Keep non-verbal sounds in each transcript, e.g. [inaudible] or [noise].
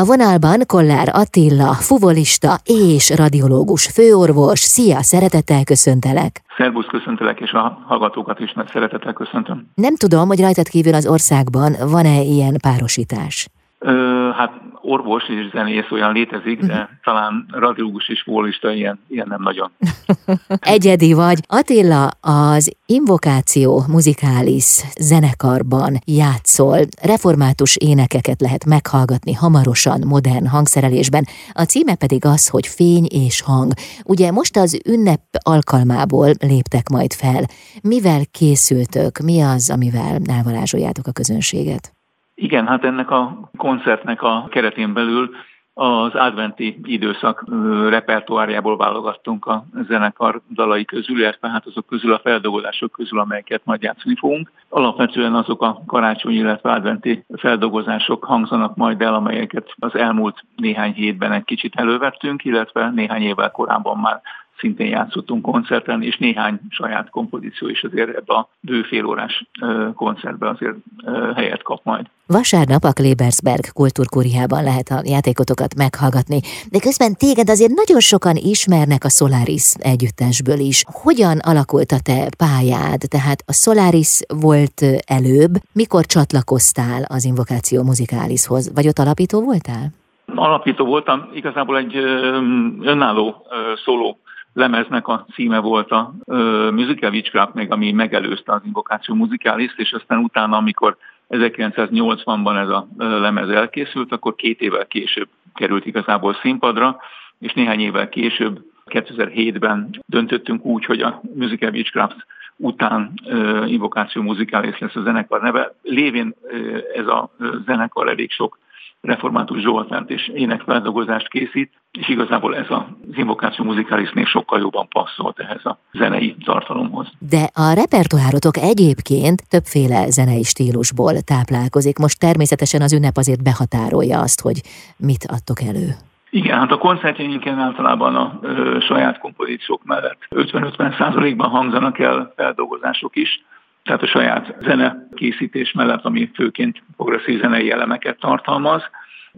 A vonalban Kollár Attila, fuvolista és radiológus főorvos. Szia, szeretettel köszöntelek! Szervusz, köszöntelek, és a hallgatókat is nagy szeretettel köszöntöm. Nem tudom, hogy rajtad kívül az országban van-e ilyen párosítás? Ö, hát orvos és zenész olyan létezik, de uh-huh. talán radiológus és volista ilyen, ilyen nem nagyon. [laughs] Egyedi vagy. Attila, az Invokáció muzikális zenekarban játszol. Református énekeket lehet meghallgatni hamarosan, modern hangszerelésben. A címe pedig az, hogy fény és hang. Ugye most az ünnep alkalmából léptek majd fel. Mivel készültök? Mi az, amivel elvarázsoljátok a közönséget? Igen, hát ennek a koncertnek a keretén belül az adventi időszak repertoárjából válogattunk a zenekar dalai közül, illetve hát azok közül a feldolgozások közül, amelyeket majd játszani fogunk. Alapvetően azok a karácsony, illetve adventi feldolgozások hangzanak majd el, amelyeket az elmúlt néhány hétben egy kicsit elővettünk, illetve néhány évvel korábban már szintén játszottunk koncerten, és néhány saját kompozíció is azért ebbe a bő fél órás koncertbe azért helyet kap majd. Vasárnap a Klebersberg kultúrkúriában lehet a játékotokat meghallgatni, de közben téged azért nagyon sokan ismernek a Solaris együttesből is. Hogyan alakult a te pályád? Tehát a Solaris volt előbb, mikor csatlakoztál az Invokáció Muzikálishoz, vagy ott alapító voltál? Alapító voltam, igazából egy önálló szóló lemeznek a címe volt a uh, Musical Witchcraft, még ami megelőzte az Invokáció Musicalis, és aztán utána, amikor 1980-ban ez a lemez elkészült, akkor két évvel később került igazából színpadra, és néhány évvel később, 2007-ben döntöttünk úgy, hogy a Musical Witchcraft után uh, Invokáció Musicalis lesz a zenekar neve. Lévén uh, ez a zenekar elég sok református Zsoltánt és énekfeldolgozást készít, és igazából ez az invokáció muzikálisnél sokkal jobban passzolt ehhez a zenei tartalomhoz. De a repertoárotok egyébként többféle zenei stílusból táplálkozik. Most természetesen az ünnep azért behatárolja azt, hogy mit adtok elő. Igen, hát a koncertjeinken általában a ö, saját kompozíciók mellett 50-50 százalékban hangzanak el feldolgozások is, tehát a saját zene készítés mellett, ami főként progresszív zenei elemeket tartalmaz,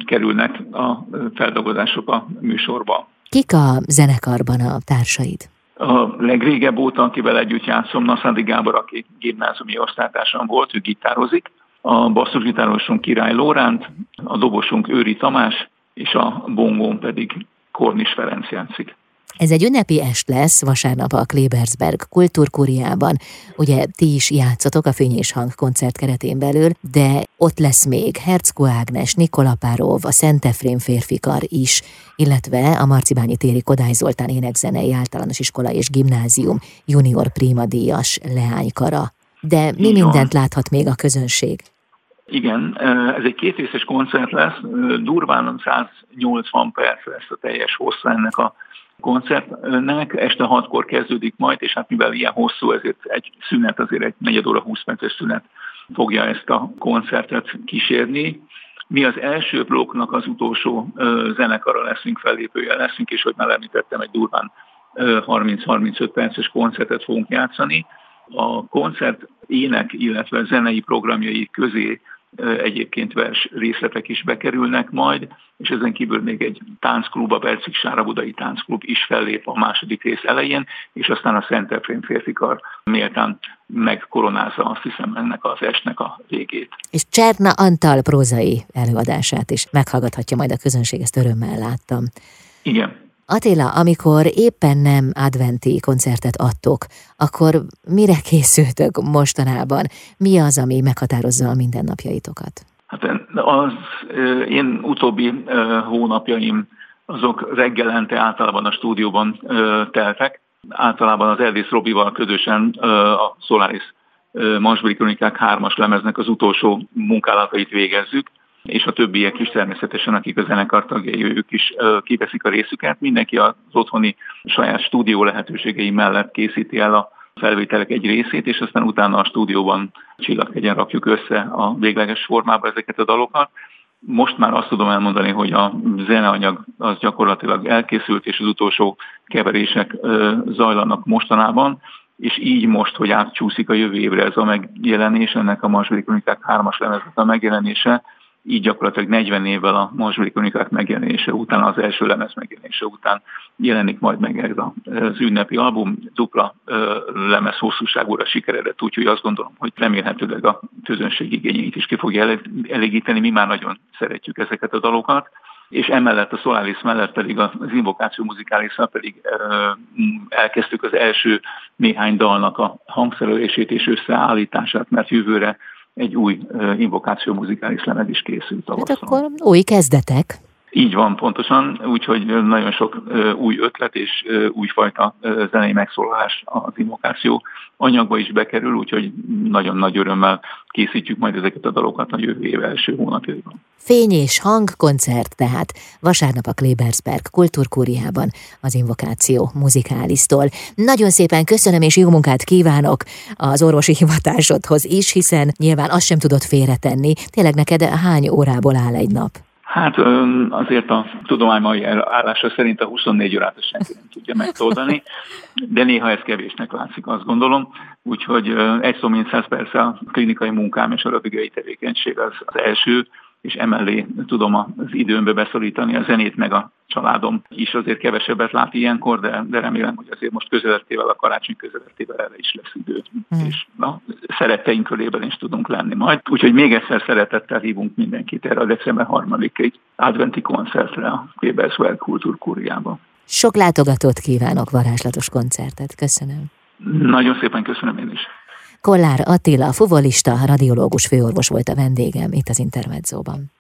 kerülnek a feldolgozások a műsorba. Kik a zenekarban a társaid? A legrégebb óta, akivel együtt játszom, Naszandi Gábor, aki gimnáziumi osztálytársam volt, ő gitározik. A basszusgitárosunk Király Lóránt, a dobosunk Őri Tamás, és a bongón pedig Kornis Ferenc játszik. Ez egy ünnepi est lesz vasárnap a Klebersberg kultúrkúriában. Ugye ti is játszotok a Fény és Hang koncert keretén belül, de ott lesz még Hercko Ágnes, Nikola Párov, a Szent Efrém férfikar is, illetve a Marcibányi téri Kodály Zoltán énekzenei általános iskola és gimnázium junior prima díjas leánykara. De mi mindent láthat még a közönség? Igen, ez egy kétrészes koncert lesz, durván 180 perc lesz a teljes hossza ennek a koncertnek. Este hatkor kezdődik majd, és hát mivel ilyen hosszú, ezért egy szünet, azért egy negyed óra, 20 perces szünet fogja ezt a koncertet kísérni. Mi az első blokknak az utolsó zenekara leszünk, fellépője leszünk, és hogy már említettem, egy durván 30-35 perces koncertet fogunk játszani. A koncert ének, illetve zenei programjai közé egyébként vers részletek is bekerülnek majd, és ezen kívül még egy táncklub, a Bercik Sárabudai táncklub is fellép a második rész elején, és aztán a Szent Efrén férfikar méltán megkoronázza azt hiszem ennek az estnek a végét. És Cserna Antal prózai előadását is meghallgathatja majd a közönség, ezt örömmel láttam. Igen. Attila, amikor éppen nem adventi koncertet adtok, akkor mire készültök mostanában? Mi az, ami meghatározza a mindennapjaitokat? Hát az én utóbbi hónapjaim azok reggelente általában a stúdióban teltek. Általában az Elvis Robival közösen a Solaris Mansburi Kronikák hármas lemeznek az utolsó munkálatait végezzük és a többiek is természetesen, akik a zenekar tagjai, ők is kiveszik a részüket. Mindenki az otthoni saját stúdió lehetőségei mellett készíti el a felvételek egy részét, és aztán utána a stúdióban csillagkegyen rakjuk össze a végleges formába ezeket a dalokat. Most már azt tudom elmondani, hogy a zeneanyag az gyakorlatilag elkészült, és az utolsó keverések zajlanak mostanában, és így most, hogy átcsúszik a jövő évre ez a megjelenés, ennek a Masveri Kronikák hármas lemeznek a megjelenése, így gyakorlatilag 40 évvel a Mosbeli Kronikák megjelenése után, az első lemez megjelenése után jelenik majd meg ez az ünnepi album, dupla lemez hosszúságúra sikeredett, úgyhogy azt gondolom, hogy remélhetőleg a közönség igényeit is ki fogja elégíteni. Mi már nagyon szeretjük ezeket a dalokat és emellett a Solaris mellett pedig az Invokáció muzikális pedig elkezdtük az első néhány dalnak a hangszerelését és összeállítását, mert jövőre egy új invokáció muzikális lemez is készült. Hát akkor új kezdetek. Így van, pontosan, úgyhogy nagyon sok új ötlet és újfajta zenei megszólalás az invokáció anyagba is bekerül, úgyhogy nagyon nagy örömmel készítjük majd ezeket a dalokat a jövő év első hónapjaiban. Fény és hang koncert tehát vasárnap a Klebersberg kultúrkúriában az Invokáció muzikálisztól. Nagyon szépen köszönöm és jó munkát kívánok az orvosi hivatásodhoz is, hiszen nyilván azt sem tudod félretenni. Tényleg neked hány órából áll egy nap? Hát azért a tudomány mai állása szerint a 24 órát senki nem tudja megtoldani, de néha ez kevésnek látszik, azt gondolom. Úgyhogy egy szó mint száz persze a klinikai munkám és a rövigai tevékenység az, az első, és emellé tudom az időmbe beszorítani a zenét, meg a családom is azért kevesebbet lát ilyenkor, de, de remélem, hogy azért most közelettével, a karácsony közelettével erre is lesz idő, mm. és a szeretteink körében is tudunk lenni majd. Úgyhogy még egyszer szeretettel hívunk mindenkit erre a december harmadikai adventi koncertre a Weberswell Kultúrkúriába. Sok látogatót kívánok, varázslatos koncertet. Köszönöm. Nagyon szépen köszönöm én is. Kollár Attila, fuvolista, radiológus főorvos volt a vendégem itt az Intermedzóban.